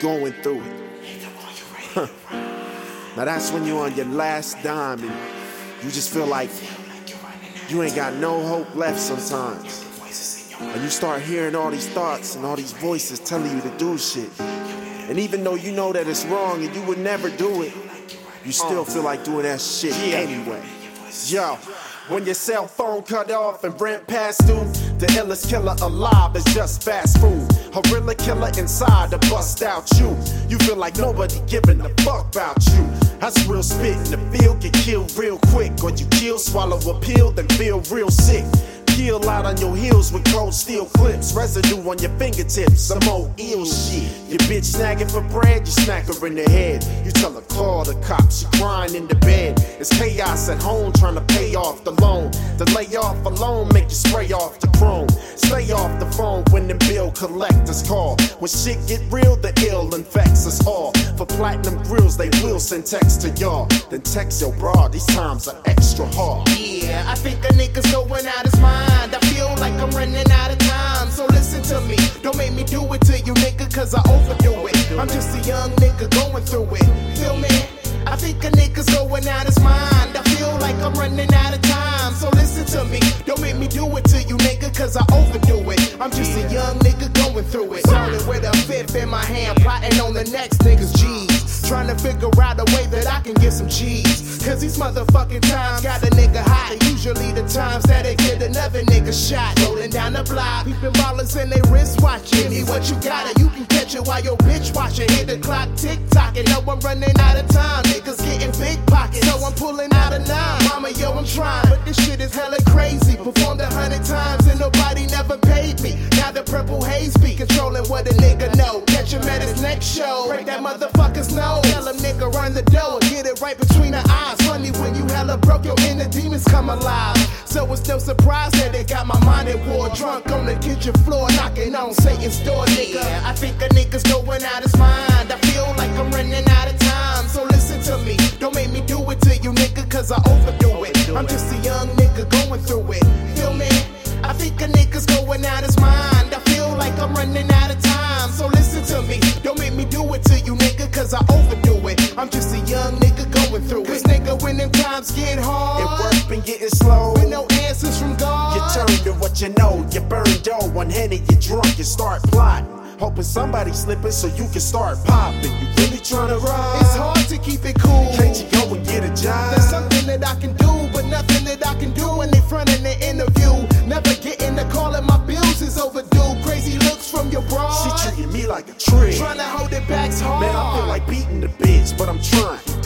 going through it. now that's when you're on your last dime and you just feel like you ain't got no hope left sometimes. And you start hearing all these thoughts and all these voices telling you to do shit. And even though you know that it's wrong and you would never do it, you still feel like doing that shit anyway. Yo, when your cell phone cut off and rent passed due, the illest killer alive is just fast food. A real killer inside to bust out you. You feel like nobody giving a fuck about you. That's real spit in the field, get killed real quick. Or you kill, swallow a pill, then feel real sick peel out on your heels with cold steel clips. Residue on your fingertips, some old ill shit. Your bitch snagging for bread, you smack her in the head. You tell her call the cops, she crying in the bed. It's chaos at home trying to pay off the loan. The layoff alone make you spray off the chrome. Collectors call. When shit get real, the ill infects us all. For platinum grills, they will send text to y'all. Then text your bra, these times are extra hard. Yeah, I think a nigga's going out his mind. I feel like I'm running out of time. So listen to me. Don't make me do it to you, nigga, cause I overdo it. I'm just a young nigga going through it. Feel me? I think a nigga's going out his mind. I feel like I'm running out of time. So listen to me. Don't make me do it to you, nigga, cause I overdo it. I'm just a young nigga going through it. Solid with a fifth in my hand, plotting on the next nigga's G's. Trying to figure out a way that I can get some cheese. Cause these motherfucking times got a nigga hot. Usually the times that they get another nigga shot. Rolling down the block, peeping ballers in they wrist watching. Me what you got it, you can catch it while your bitch watching. Hit the clock, tick tock, and know I'm running out of time. Niggas getting big pockets, so I'm pulling out a nine. Mama, yo, I'm trying, but this shit is hella crazy. Performed a hundred times and never paid me. Now the purple haze be controlling what a nigga know. Catch him at his next show, break that motherfucker's nose. Tell him nigga run the door, get it right between the eyes. Funny when you hella broke, your inner demons come alive. So it's no surprise that they got my mind at war. Drunk on the kitchen floor, knocking on Satan's door, nigga. I think through it. Cause nigga, when them times get hard, And work been getting slow. with no answers from God. You turn to what you know, you burn dough, one henny, you drunk, you start plotting. Hoping somebody slipping so you can start popping. You really trying to ride? It's hard to keep it cool. Can't you go and get a job? There's something that I can do,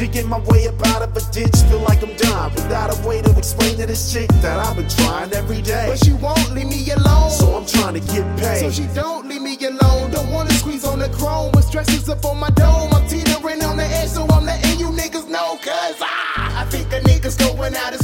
Digging my way up out of a ditch, feel like I'm dying. Without a way to explain to this chick that I've been trying every day. But she won't leave me alone. So I'm trying to get paid. So she don't leave me alone. Don't wanna squeeze on the chrome, but stresses up on my dome. I'm teetering on the edge, so I'm letting you niggas know. Cause I, I think a nigga's going out his